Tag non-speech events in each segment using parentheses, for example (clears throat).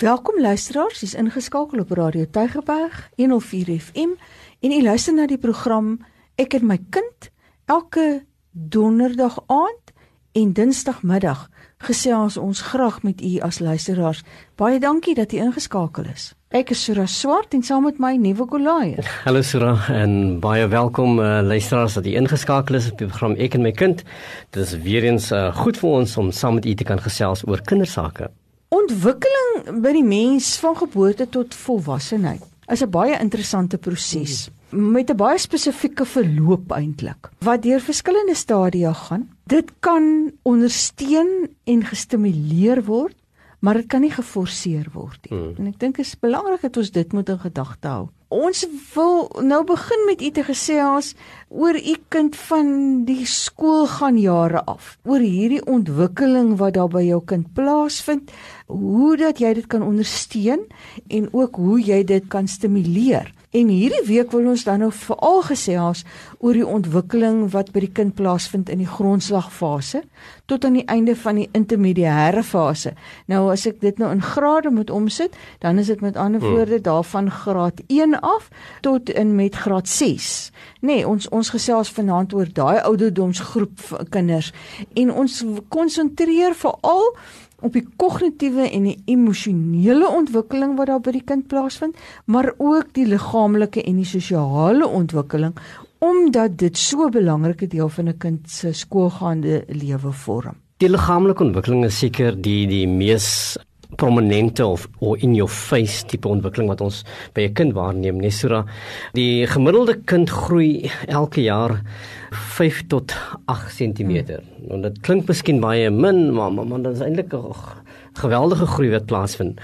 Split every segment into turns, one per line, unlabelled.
Welkom luisteraars, jy's ingeskakel op Radio Tygerberg 104 FM en jy luister na die program Ek en my kind elke donderdag aand en dinsdagmiddag gesels ons graag met u as luisteraars. Baie dankie dat u ingeskakel is. Ek is Sura Swart en saam met my nuwe kollegas. (laughs)
Hallo Sura en baie welkom uh, luisteraars dat u ingeskakel is op die program Ek en my kind. Dit is weer eens uh, goed vir ons om saam met u te kan gesels oor kindersake.
Ontwikkeling by die mens van geboorte tot volwassenheid is 'n baie interessante proses met 'n baie spesifieke verloop eintlik wat deur verskillende stadia gaan. Dit kan ondersteun en gestimuleer word, maar dit kan nie geforseer word nie. Hmm. En ek dink dit is belangrik dat ons dit moet in gedagte hou. Ons wil nou begin met u te gesels oor u kind van die skoolgaan jare af. Oor hierdie ontwikkeling wat daar by jou kind plaasvind hoe dat jy dit kan ondersteun en ook hoe jy dit kan stimuleer. En hierdie week wil ons dan nou veral gesels oor die ontwikkeling wat by die kind plaasvind in die grondslagfase tot aan die einde van die intermediêre fase. Nou as ek dit nou in grade moet omsit, dan is dit met ander hmm. woorde daarvan graad 1 af tot in met graad 6. Nee, ons ons gesels vanaand oor daai ouderdomsgroep kinders en ons konsentreer veral op die kognitiewe en die emosionele ontwikkeling wat daar by die kind plaasvind, maar ook die liggaamlike en die sosiale ontwikkeling omdat dit so 'n belangrike deel van 'n kind se skoolgaande lewe vorm.
Die liggaamlike ontwikkeling is seker die die mees prominente of of in your face tipe ontwikkeling wat ons by 'n kind waarneem, Nesura. Die gemiddelde kind groei elke jaar 5 tot 8 cm. Hmm. En dit klink miskien baie min, maar maar, maar dit is eintlik 'n geweldige groei wat plaasvind.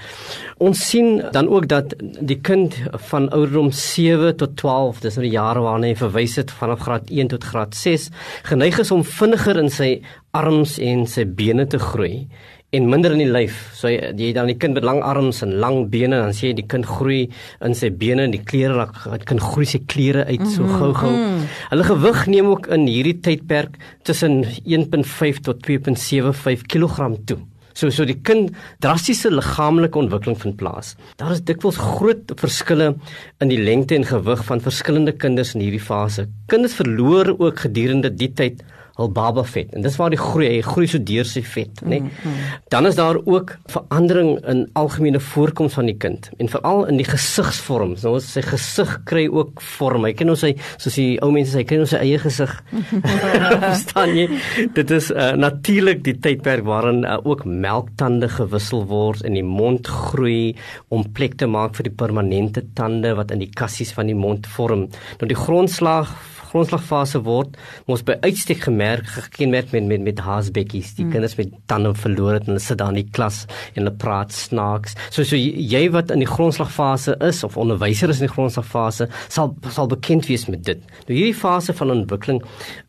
Ons sien dan ook dat die kind van ouderdom 7 tot 12, dis nou die jare waarna hy verwys het vanaf graad 1 tot graad 6, geneig is om vinniger in sy arms en sy bene te groei en minder in die lyf. So jy, jy dan die kind met lang arms en lang bene dan sien jy die kind groei in sy bene en die klere dat kind groei sy klere uit so mhm, gou-gou. Mm -hmm. Hulle gewig neem ook in hierdie tydperk tussen 1.5 tot 2.75 kg toe. So so die kind drastiese liggaamlike ontwikkeling vind plaas. Daar is dikwels groot verskille in die lengte en gewig van verskillende kinders in hierdie fase. Kinders verloor ook gedurende die tyd hul baba vet. En dis waar die groei hy groei so deur sy vet nê? Nee? mm. -hmm. dan is daar ook verandering in algemene voorkoms van die kind en veral in die gesigsvorm. So ons sy gesig kry ook vorm. Hy ken ons sy soos die ou mense sê kry ons sy eie gesig. (laughs) Verstaan jy? Dit is uh, natuurlik die tydperk waarin uh, ook melktande gewissel word en die mond groei om plek te maak vir die permanente tande wat in die kassies van die mond vorm. Nou die grondslag grondslagfase word ons by uitstek gemerk gekenmerk met met met haasbekkies die hmm. kinders met tande verloor het en hulle sit daar in die klas en hulle praat snaaks. So so jy wat in die grondslagfase is of onderwyser is in die grondslagfase sal sal bekend wees met dit. Nou hierdie fase van ontwikkeling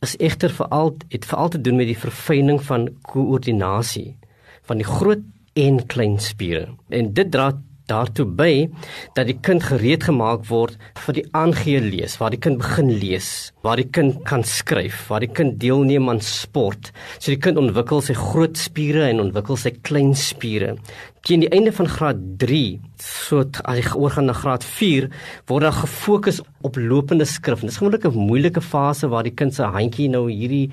is egter veral het veral te doen met die verfyning van koördinasie van die groot en klein spiere. En dit dra daartoe by dat die kind gereed gemaak word vir die aangee lees, waar die kind begin lees, waar die kind kan skryf, waar die kind deelneem aan sport. So die kind ontwikkel sy groot spiere en ontwikkel sy klein spiere. Teen die einde van graad 3, so as hy oorgaan na graad 4, word daar gefokus op lopende skrif. Dit is gewoonlik 'n moeilike fase waar die kind se handjie nou hierdie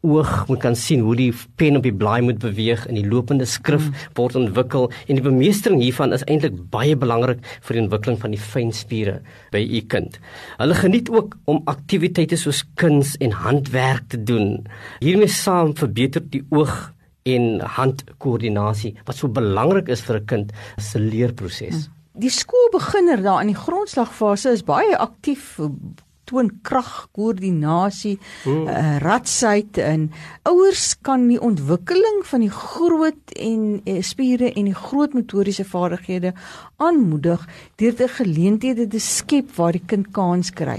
oog moet kan sien hoe die pen op die blaai moet beweeg en die lopende skrif mm. word ontwikkel en die bemeestering hiervan is eintlik baie belangrik vir die ontwikkeling van die fynspiere by u kind. Hulle geniet ook om aktiwiteite soos kuns en handwerk te doen. Hiermee saam verbeter die oog en handkoördinasie wat so belangrik is vir 'n kind se leerproses. Mm.
Die skoolbeginner daar in die grondslagfase is baie aktief toon krag, koördinasie, hmm. uh, radsheid en ouers kan die ontwikkeling van die groot en uh, spiere en die groot motoriese vaardighede aanmoedig deur te geleenthede te skep waar die kind kans kry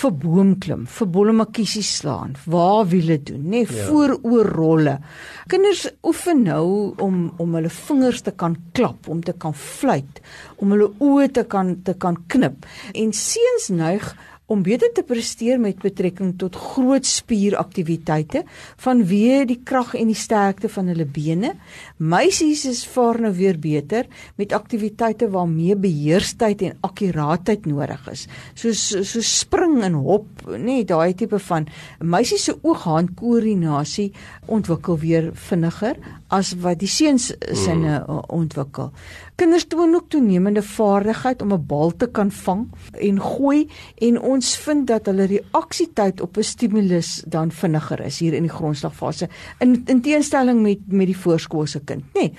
vir boomklim, vir bollemakiesie slaan, waar wiele doen, nê, nee, ja. vooroorrolle. Kinders oefen nou om om hulle vingers te kan klap, om te kan fluit, om hulle oë te kan te kan knip. En seuns neig om beter te presteer met betrekking tot groot spieraktiwiteite vanweë die krag en die sterkte van hulle bene. Meisies is vaar nou weer beter met aktiwiteite waarmee beheerstheid en akkuraatheid nodig is. Soos so spring en hop, nê, nee, daai tipe van meisies se oog-hand koördinasie ontwikkel weer vinniger as wat die seuns sinne mm. ontwikkel. Kinders toon ook toenemende vaardigheid om 'n bal te kan vang en gooi en ons vind dat hulle reaksietyd op 'n stimulus dan vinniger is hier in die grondslagfase in in teenstelling met met die voorskoolse kind, nê. Nee,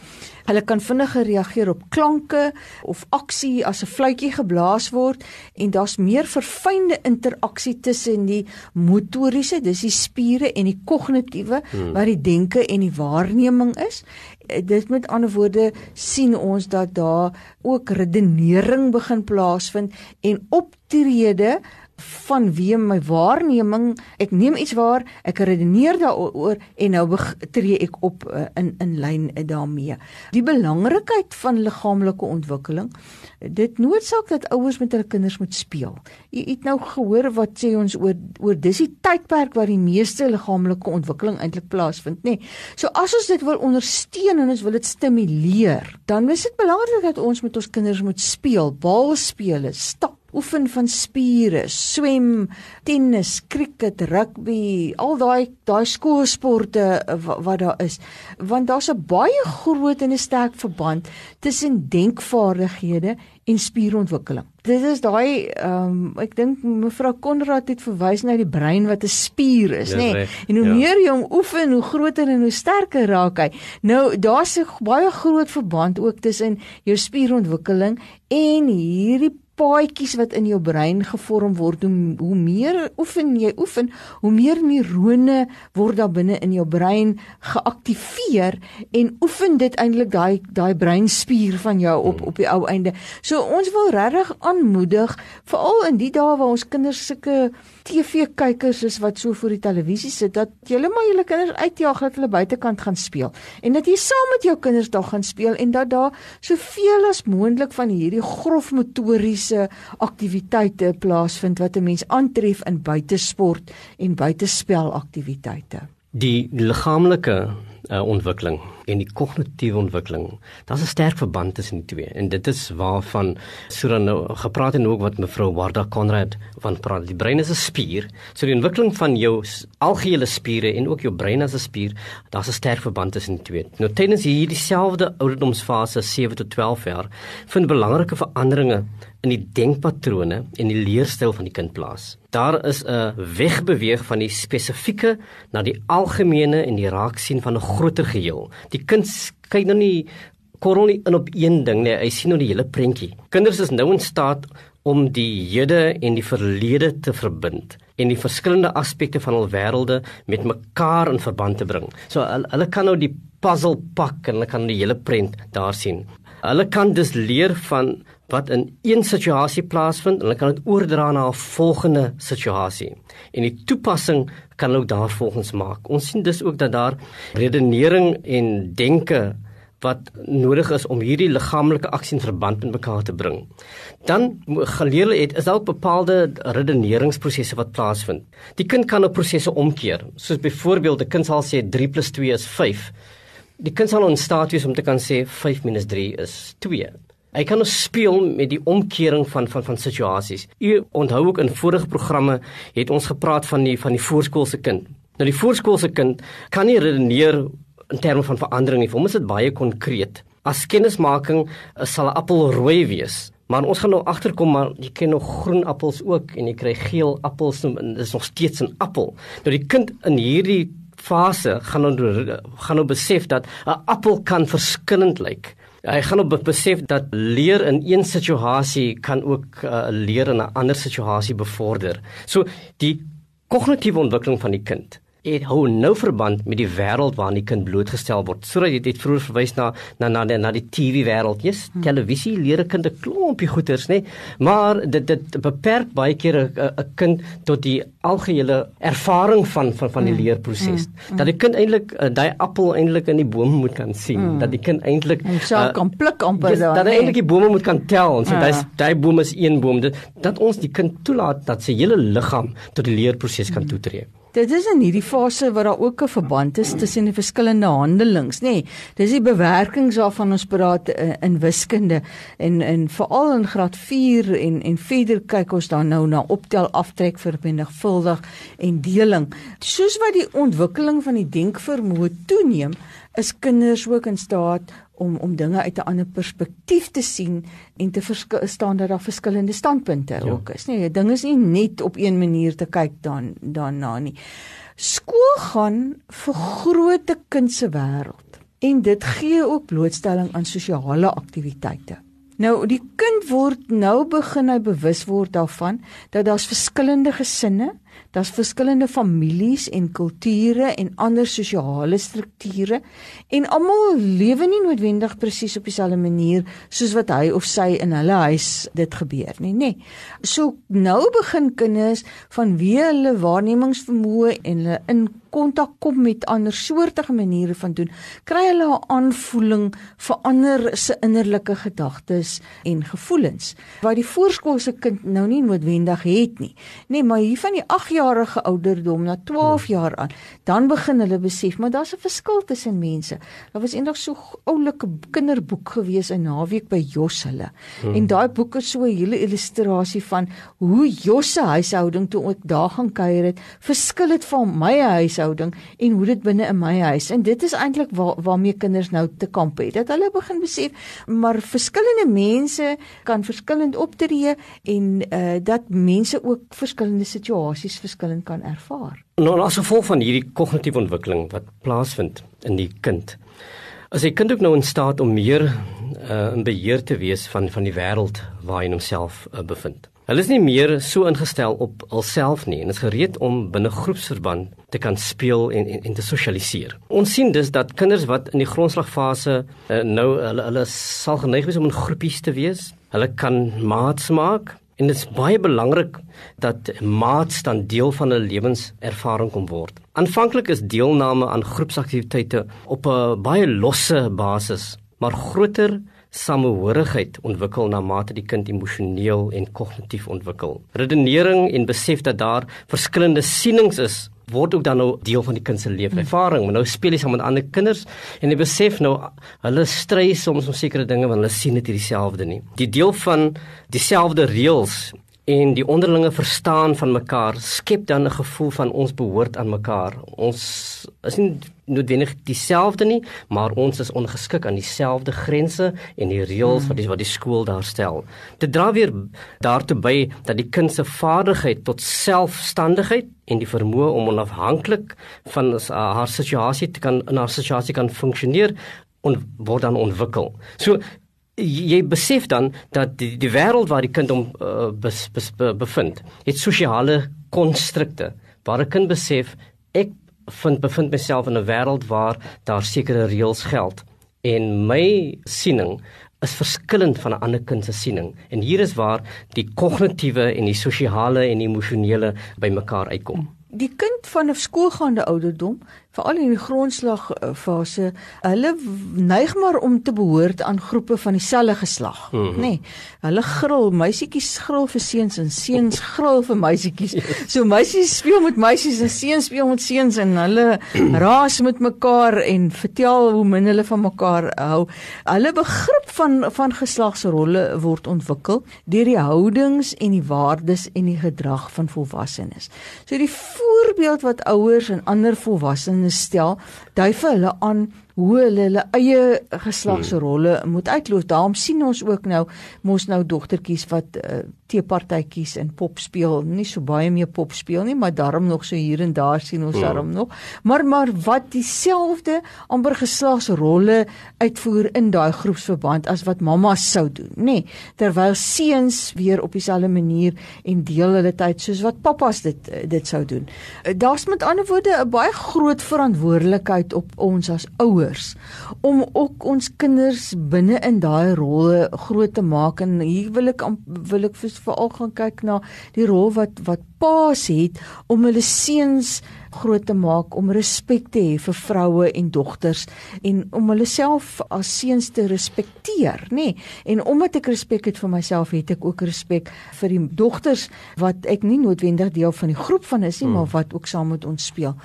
hulle kan vinniger reageer op klanke of aksie as 'n fluitjie geblaas word en daar's meer verfynde interaksie tussen die motoriese, dis die spiere en die kognitiewe hmm. wat die denke en die waarneming is dit met ander woorde sien ons dat daar ook redenering begin plaasvind en optrede van wie my waarneming. Ek neem iets waar ek redeneer daaroor en nou tree ek op uh, in in lyn daarmee. Die belangrikheid van liggaamlike ontwikkeling dit noodsaak dat ouers met hulle kinders moet speel. Jy het nou gehoor wat sê ons oor oor dis die tydperk waar die meeste liggaamlike ontwikkeling eintlik plaasvind nê. Nee. so as ons dit wil ondersteun en ons wil dit stimuleer dan is dit belangrik dat ons met ons kinders moet speel bal speel stap oefen van spiere, swem, tennis, cricket, rugby, al daai daai skoolsporte wat, wat daar is. Want daar's 'n baie groot en 'n sterk verband tussen denkvaardighede en spierontwikkeling. Dit is daai ehm um, ek dink mevrou Konrad het verwys na die brein wat 'n spier is, nê. Nee. En hoe ja. meer jy hom oefen, hoe groter en hoe sterker raak hy. Nou daar's 'n baie groot verband ook tussen jou spierontwikkeling en hierdie paadjies wat in jou brein gevorm word hoe, hoe meer oefen jy oefen hoe meer neurone word daar binne in jou brein geaktiveer en oefen dit eintlik daai daai breinspier van jou op op die ou einde. So ons wil regtig aanmoedig veral in die dae waar ons kinders sulke TV kykers is wat so voor die televisie sit dat julle maar julle kinders uitjaag dat hulle buitekant gaan speel en dat jy saam met jou kinders daar gaan speel en dat daar soveel as moontlik van hierdie grof motoriese aktiwiteite plaasvind wat 'n mens aantref in buitesport en buitespel aktiwiteite.
Die liggaamlike uh, ontwikkeling en die kognitiewe ontwikkeling. Daar's 'n sterk verband tussen die twee en dit is waarvan Sura nou gepraat en ook wat mevrou Warda Konrad van praat. Die brein is 'n spier. So die ontwikkeling van jou algehele spiere en ook jou brein as 'n spier, daar's 'n sterk verband tussen die twee. Nou tydens hierdie selfde ouderdomsfase 7 tot 12 jaar vind belangrike veranderinge in die denkpatrone en die leerstyl van die kind plaas. Daar is 'n wegbeweeg van die spesifieke na die algemene en die raaksien van 'n groter geheel. Die kind kyk nou nie korrel nie in op een ding nie, hy sien nou die hele prentjie. Kinders is nou in staat om die hede en die verlede te verbind en die verskillende aspekte van hul wêrelde met mekaar in verband te bring. So hulle kan nou die puzzle pak en hulle kan die hele prent daar sien. Hulle kan dus leer van wat in een situasie plaasvind en hulle kan dit oordra na 'n volgende situasie. En die toepassing kan ook daarvolgens maak. Ons sien dus ook dat daar redenering en denke wat nodig is om hierdie liggaamlike aksie in verband met mekaar te bring. Dan geleer hulle het is daar bepaalde redeneringsprosesse wat plaasvind. Die kind kan 'n prosesse omkeer. Soos byvoorbeeld 'n kind sal sê 3 + 2 is 5. Die kind sal in staat wees om te kan sê 5 - 3 is 2. Hy kan ons speel met die omkering van van van situasies. U onthou ook in vorige programme het ons gepraat van die van die voorskoolse kind. Nou die voorskoolse kind kan nie redeneer in terme van verandering nie. Vir hom is dit baie konkreet. As kennismaking eh, sal 'n appel rooi wees. Maar ons gaan nou agterkom maar jy ken nog groen appels ook en jy kry geel appels en dit is nog steeds 'n appel. Nou die kind in hierdie fase gaan nou gaan nou besef dat 'n appel kan verskillend lyk. Hy gaan op besef dat leer in een situasie kan ook uh, leer in 'n ander situasie bevorder. So die kognitiewe ontwikkeling van die kind het hou nou verband met die wêreld waarin die kind blootgestel word. Sodat jy dit vroeër verwys na na na die, na die TV wêreld. Ja, yes, hmm. televisie leer 'n kind 'n klompie goeters, nê? Maar dit dit beperk baie keer 'n kind tot die algehele ervaring van van van die hmm. leerproses. Hmm. Dat die kind eintlik uh, daai appel eintlik in die boom moet kan sien, hmm. dat die kind eintlik
self uh, kan pluk amper yes,
daar. Dat hy eintlik die bome moet kan tel en sê ja. daai daai boom is een boom. Dit dat ons die kind toelaat dat sy hele liggaam tot die leerproses kan toetree.
Dit is in hierdie fase wat daar ook 'n verband is tussen die verskillende handelings, nê. Nee, dis die bewerkings waarvan ons praat uh, in wiskunde en en veral in graad 4 en en verder kyk ons dan nou na optel, aftrek, vermenigvuldig en deling. Soos wat die ontwikkeling van die denkvermoë toeneem, is kinders ook in staat om om dinge uit 'n ander perspektief te sien en te verstaan dat daar verskillende standpunte ja. ook is. Nee, ding is nie net op een manier te kyk dan daarna nie. Skool gaan vergroot 'n kind se wêreld en dit gee ook blootstelling aan sosiale aktiwiteite. Nou die kind word nou begin hy bewus word daarvan dat daar's verskillende gesinne Daar's verskillende families en kulture en ander sosiale strukture en almal lewe nie noodwendig presies op dieselfde manier soos wat hy of sy in hulle huis dit gebeur nie, nê. So nou begin kinders van wie hulle waarnemingsvermoë en hulle in kontak kom met ander soortige maniere van doen, kry hulle 'n aanvoeling vir ander se innerlike gedagtes en gevoelens wat die voorskoolse kind nou nie noodwendig het nie. Nee, maar hier van die 8-jarige ouderdom na 12 hmm. jaar aan, dan begin hulle besef, maar daar's 'n verskil tussen mense. Daar was eendag so 'n oulike kinderboek gewees in naweek by Jos hulle. Hmm. En daai boek is so 'n hele illustrasie van hoe Jos se huishouding toe ek daar gaan kuier het, verskil dit van my huis huishouding en hoe dit binne in my huis en dit is eintlik waar waarmee kinders nou te kamp het dat hulle begin besef maar verskillende mense kan verskillend optree en uh, dat mense ook verskillende situasies verskillend kan ervaar.
Nou as gevolg van hierdie kognitiewe ontwikkeling wat plaasvind in die kind as die kind ook nou in staat om meer uh, in beheer te wees van van die wêreld waarin homself uh, bevind. Hulle is nie meer so ingestel op hulself nie en is gereed om binne groepsverband te kan speel en en, en te sosialiseer. Ons sien dus dat kinders wat in die grondslagfase uh, nou hulle hulle sal geneig wees om in groepies te wees. Hulle kan maats maak en dit is baie belangrik dat maats dan deel van hulle lewenservaring kom word. Aanvanklik is deelname aan groepsaktiwiteite op 'n baie losse basis, maar groter samehorigheid ontwikkel na mate die kind emosioneel en kognitief ontwikkel. Redenering en besef dat daar verskillende sienings is word ook dan nou deel van die kind se lewenservaring. Maar nou speel hy saam met ander kinders en hy besef nou hulle stry soms om sekere dinge want hulle sien dit dieselfde nie. Die deel van dieselfde reëls en die onderlinge verstaan van mekaar skep dan 'n gevoel van ons behoort aan mekaar. Ons is nie noodwendig dieselfde nie, maar ons is ongeskik aan dieselfde grense en die reëls wat die wat die skool daar stel. Dit dra weer daartoe by dat die kind se vaardigheid tot selfstandigheid en die vermoë om onafhanklik van haar situasie te kan in haar situasie kan funksioneer en word dan ontwikkel. So jy besef dan dat die, die wêreld waar die kind hom uh, bes, bes, be, bevind, het sosiale konstrukte waar 'n kind besef ek vind bevind myself in 'n wêreld waar daar sekere reëls geld. En my siening is verskillend van 'n ander kind se siening. En hier is waar die kognitiewe en die sosiale en emosionele bymekaar uitkom.
Die kind van 'n skoolgaande ouderdom veral in die grondslagfase, hulle neig maar om te behoort aan groepe van dieselfde geslag, mm -hmm. nê. Nee, hulle gril, meisietjies gril vir seuns en seuns gril vir meisietjies. So meisies speel met meisies en seuns speel met seuns en hulle (clears throat) raas met mekaar en vertel hoe min hulle van mekaar hou. Hulle begrip van van geslagsrolle word ontwikkel deur die houdings en die waardes en die gedrag van volwassenes. So die voorbeeld wat ouers en ander volwassenes stel, dui vir hulle aan hoe hulle hulle eie geslagsrolle hmm. moet uitloop. Daarom sien ons ook nou mos nou dogtertjies wat uh, teepartytjies en pop speel, nie so baie meer pop speel nie, maar daarom nog so hier en daar sien ons hmm. daarom nog. Maar maar wat dieselfde amper geslagsrolle uitvoer in daai groepsverband as wat mamma sou doen, nê? Nee, terwyl seuns weer op dieselfde manier en deel hulle tyd soos wat pappas dit dit sou doen. Eh, daar's met ander woorde 'n baie groot verantwoordelikheid op ons as ouers om ook ons kinders binne in daai rolle groot te maak en hier wil ek wil ek veral gaan kyk na die rol wat wat paas het om hulle seuns groot te maak om respek te hê vir vroue en dogters en om hulle self as seuns te respekteer, nê? Nee. En omdat ek respek het vir myself, het ek ook respek vir die dogters wat ek nie noodwendig deel van die groep van is nie, hmm. maar wat ook saam met ons speel.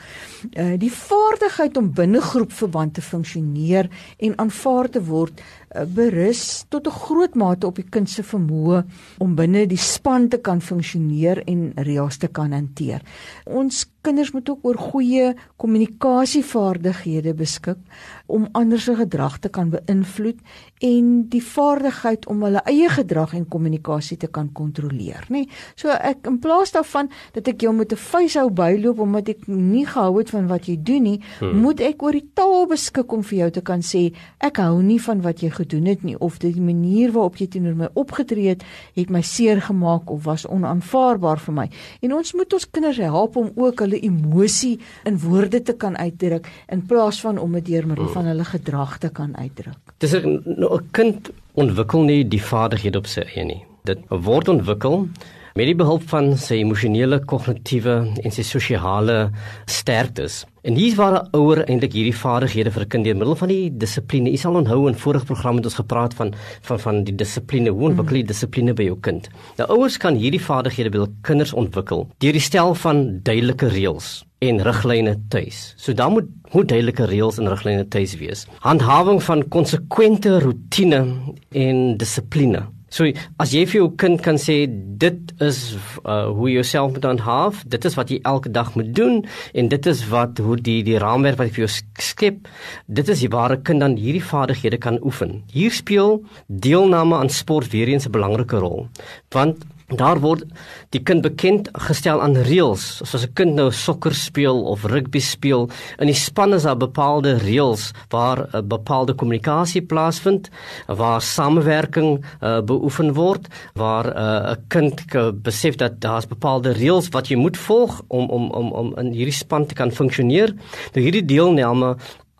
Uh die vaardigheid om binne groepverband te funksioneer en aanvaar te word uh, berus tot 'n groot mate op die kind se vermoë om binne die span te kan funksioneer en reëls te kan hanteer. Ons kinders moet ook oor goeie kommunikasievaardighede beskik om ander se gedrag te kan beïnvloed en die vaardigheid om hulle eie gedrag en kommunikasie te kan kontroleer, nê? So ek in plaas daarvan dat ek jou met 'n vuishou byloop omdat ek nie gehou het van wat jy doen nie, hmm. moet ek oor die taal beskik om vir jou te kan sê ek hou nie van wat jy gedoen het nie of die manier waarop jy teenoor my opgetree het, het my seer gemaak of was onaanvaarbaar vir my. En ons moet ons kinders help om ook hulle emosie in woorde te kan uitdruk in plaas van om dit deur middel van hulle gedrag te kan uitdruk.
Dis 'n nou, kind ontwikkel nie die vaardighede op sy eie nie. Dit word ontwikkel met die behulp van sy emosionele, kognitiewe en sy sosiale sterktes. En hier waar 'n ouer eintlik hierdie vaardighede vir 'n kind deur middel van die dissipline. Jy sal onthou in vorige programme het ons gepraat van van van die dissipline, hoe ontwikkel jy mm. dissipline by jou kind? Nou ouers kan hierdie vaardighede by hul kinders ontwikkel deur die stel van duidelike reëls en riglyne tuis. So dan moet moet duidelike reëls en riglyne tuis wees. Handhawing van konsekwente rotine en dissipline. So as jy vir jou kind kan sê dit is uh, hoe jy jouself moet aanhaaf, dit is wat jy elke dag moet doen en dit is wat hoe die die raamwerk wat ek vir jou skep, dit is die ware kind dan hierdie vaardighede kan oefen. Hier speel deelname aan sport weer eens 'n belangrike rol. Want Daar word die kind bekend gestel aan reëls. Soos 'n kind nou sokker speel of rugby speel, in die span is daar bepaalde reëls waar 'n bepaalde kommunikasie plaasvind, waar samewerking uh, beoefen word, waar uh, 'n kind besef dat daar's bepaalde reëls wat jy moet volg om om om om in hierdie span te kan funksioneer. Nou hierdie deelname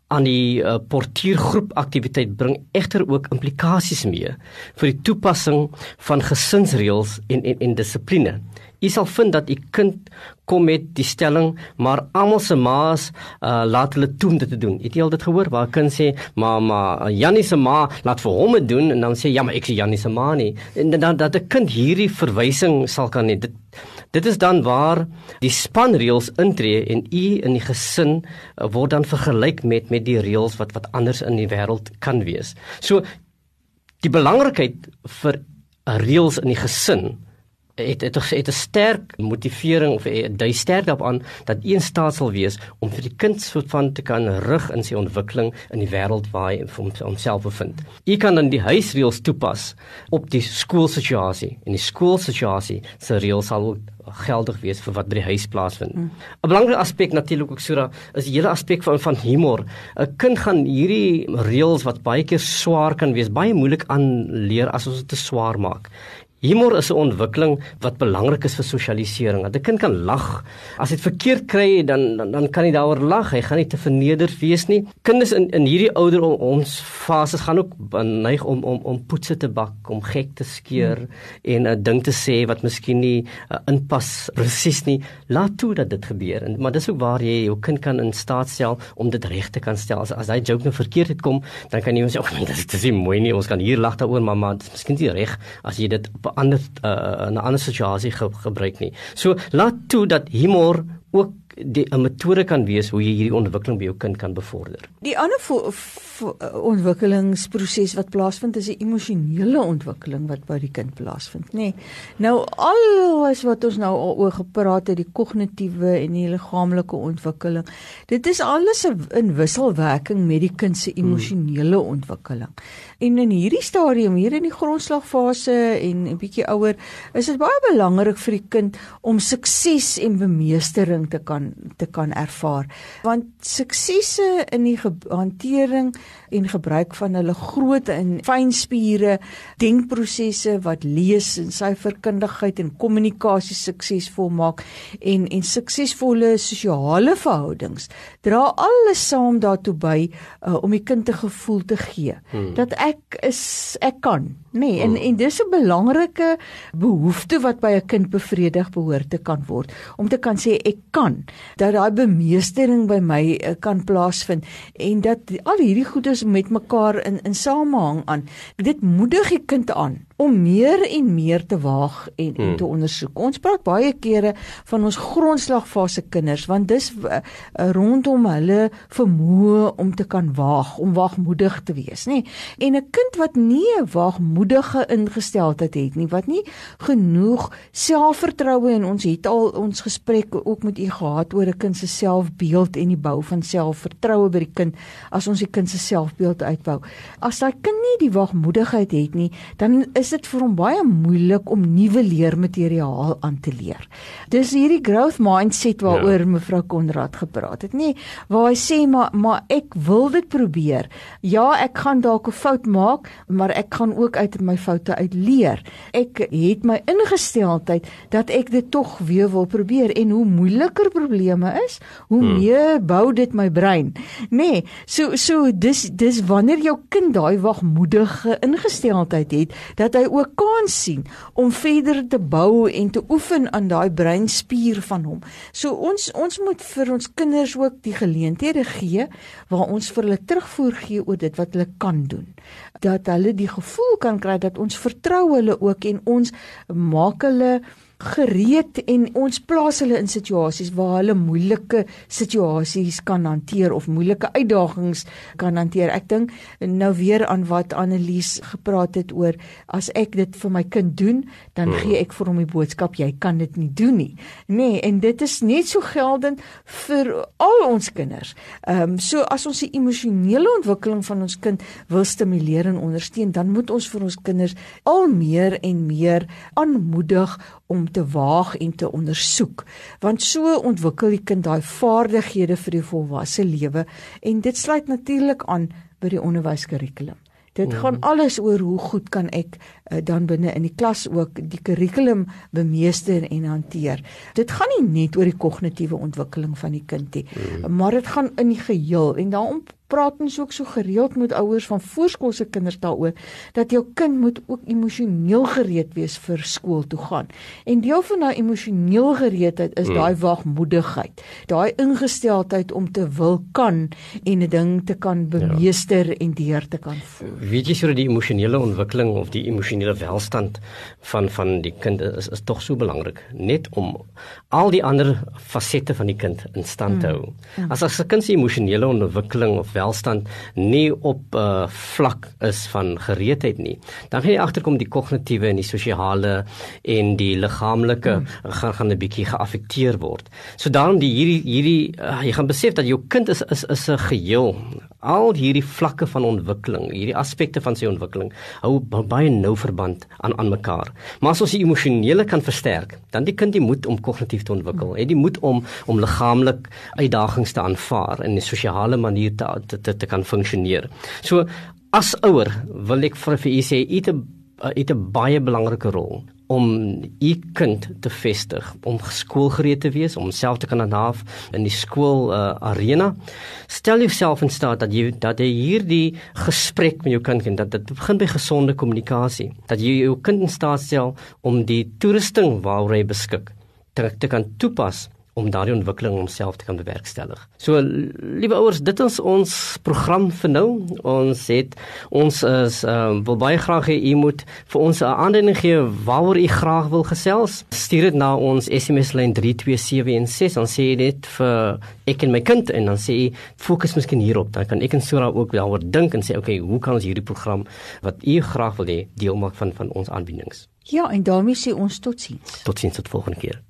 aan die uh, portiergroep aktiwiteit bring egter ook implikasies mee vir die toepassing van gesinsreëls en en en dissipline. U sal vind dat u kind kom met die stelling, maar almal se ma's uh, laat hulle toe om dit te doen. Het jy al dit gehoor waar 'n kind sê, "Mamma, Jannie se ma laat vir hom dit doen" en dan sê, "Ja, maar ek sê Jannie se ma nie." En dan dat 'n kind hierdie verwysing sal kan hê. Dit Dit is dan waar die spanreëls intree en u in die gesin uh, word dan vergelyk met met die reëls wat wat anders in die wêreld kan wees. So die belangrikheid vir reëls in die gesin het het het 'n sterk motivering of hy sterk daarop dat een staat sal wees om vir die kind soort van te kan rig in sy ontwikkeling in die wêreld waar hy homself bevind. Jy kan dan die huisreëls toepas op die skoolsituasie en die skoolsituasie se reëls sal geldig wees vir wat by die huis plaasvind. 'n hmm. Belangrike aspek natuurlik ook Sura is die hele aspek van van humor. 'n Kind gaan hierdie reëls wat baie keer swaar kan wees, baie moeilik aanleer as ons dit te swaar maak. Humor is 'n ontwikkeling wat belangrik is vir sosialisering. Dat 'n kind kan lag. As hy dit verkeerd kry, dan dan, dan kan hy daaroor lag. Hy gaan nie te vernederd wees nie. Kinders in in hierdie ouder ons fases gaan ook neig om om om poetse te bak, om gek te skeer hmm. en 'n uh, ding te sê wat miskien nie uh, inpas presies nie. Laat toe dat dit gebeur. En maar dis ook waar jy jou kind kan in staat stel om dit reg te kan stel. As, as hy joke nou verkeerd het kom, dan kan jy hom sê, "Ag, oh, dit is nie mooi nie. Ons kan hier lag daaroor, mamma. Dit is miskien nie reg as jy dit 'n ander uh, 'n ander situasie ge gebruik nie. So laat toe dat humor ook die 'n metode kan wees hoe jy hierdie ontwikkeling by jou kind kan bevorder.
Die ander ontwikkelingsproses wat plaasvind is 'n emosionele ontwikkeling wat by die kind plaasvind, nê. Nee, nou alles wat ons nou al oor gepraat het, die kognitiewe en die liggaamlike ontwikkeling, dit is alles 'n wisselwerking met die kind se emosionele hmm. ontwikkeling. En in hierdie stadium, hier in die grondslagfase en 'n bietjie ouer, is dit baie belangrik vir die kind om sukses en bemeestering te kan te kan ervaar. Want suksesse in die hantering en gebruik van hulle groot en fyn spiere, denkprosesse wat lees en syferkundigheid en kommunikasie suksesvol maak en en suksesvolle sosiale verhoudings dra alles saam daartoe by uh, om die kind 'n gevoel te gee hmm. dat ek is ek kan nê nee, en hmm. en dis 'n belangrike behoefte wat by 'n kind bevredig behoort te kan word om te kan sê ek kan dat daai bemeestering by my uh, kan plaasvind en dat al hierdie goedes met mekaar in in samehang aan. Dit moedig die kind aan om meer en meer te waag en, hmm. en te ondersoek. Ons praat baie kere van ons grondslagfase kinders want dis uh, rondom hulle vermoë om te kan waag, om waagmoedig te wees, nê? En 'n kind wat nie 'n waagmoedige ingesteldheid het nie, wat nie genoeg selfvertroue en ons het al ons gesprek ook met u gehad oor 'n kind se selfbeeld en die bou van selfvertroue by die kind as ons die kind se selfbeeld uitbou. As daai kind nie die waagmoedigheid het nie, dan is is dit vir hom baie moeilik om nuwe leermateriaal aan te leer. Dis hierdie growth mindset waaroor ja. mevrou Konrad gepraat het, nê, waar hy sê maar maar ek wil dit probeer. Ja, ek gaan dalk 'n fout maak, maar ek gaan ook uit my foute uit leer. Ek het my ingesteldheid dat ek dit tog weer wil probeer en hoe moeiliker probleme is, hoe hmm. meer bou dit my brein. Nê, so so dis dis wanneer jou kind daai wagmoedige ingesteldheid het dat hy ook kan sien om verder te bou en te oefen aan daai breinspier van hom. So ons ons moet vir ons kinders ook die geleenthede gee waar ons vir hulle terugvoer gee oor dit wat hulle kan doen. Dat hulle die gevoel kan kry dat ons vertrou hulle ook en ons maak hulle gereed en ons plaas hulle in situasies waar hulle moeilike situasies kan hanteer of moeilike uitdagings kan hanteer. Ek dink nou weer aan wat Annelies gepraat het oor as ek dit vir my kind doen, dan hmm. gee ek vir hom die boodskap jy kan dit nie doen nie. Nee, en dit is net so geldend vir al ons kinders. Ehm um, so as ons die emosionele ontwikkeling van ons kind wil stimuleer en ondersteun, dan moet ons vir ons kinders al meer en meer aanmoedig om te waag en te ondersoek want so ontwikkel die kind daai vaardighede vir die volwasse lewe en dit sluit natuurlik aan by die onderwyskurrikulum dit mm. gaan alles oor hoe goed kan ek uh, dan binne in die klas ook die kurrikulum bemeester en hanteer dit gaan nie net oor die kognitiewe ontwikkeling van die kind nie mm. maar dit gaan in die geheel en daarom praat ons ook so gereeld met ouers van voorskoolse kinders daaroor dat jou kind moet ook emosioneel gereed wees vir skool toe gaan. En deel van daai emosioneel gereedheid is hmm. daai wagmoedigheid, daai ingesteldheid om te wil kan en 'n ding te kan bemeester ja. en deur te kan voer.
Weet jy so dat die emosionele ontwikkeling of die emosionele welstand van van die kind is is tog so belangrik net om al die ander fasette van die kind in stand te hmm. hou. Hmm. As as 'n kind se emosionele ontwikkeling of welstand nie op 'n uh, eh, vlak is van gereedheid nie, dan gaan jy agterkom die kognitiewe en die sosiale en die liggaamlike hmm. gaan gaan 'n bietjie geaffekteer word. So daarom die hierdie hierdie uh, jy gaan besef dat jou kind is is is 'n geheel. Al hierdie vlakke van ontwikkeling, hierdie aspekte van sy ontwikkeling hou baie nou verband aan aan mekaar. Maar as ons die emosionele kan versterk, dan die kind die moed om kognitief te ontwikkel, het die moed om om liggaamlik uitdagings te aanvaar en 'n sosiale manier te te, te, kan funksioneer. So as ouer wil ek vir vir u sê u het 'n het 'n baie belangrike rol om u kind te vestig, om skoolgereed te wees, om self te kan handhaaf in die skool uh, arena. Stel jouself in staat dat jy dat jy hierdie gesprek met jou kind kan dat dit begin by gesonde kommunikasie. Dat jy jou kind in staat stel om die toerusting waaroor hy beskik te, te kan toepas om daardie ontwikkeling homself te kan bewerkstellig. So liewe ouers, dit is ons program vir nou. Ons het ons is uh, wil baie graag hê u moet vir ons 'n aanduiding gee waaroor u graag wil gesels. Stuur dit na ons SMS lyn 32716 dan sê jy dit vir ek en my kind en dan sê jy fokus miskien hierop. Dan kan ek en Sura ook daaroor dink en sê okay, hoe kan ons hierdie program wat u graag wil hê deel maak van van ons aanbiedings.
Ja, en daarmee sê ons totsiens.
Totsiens tot volgende keer.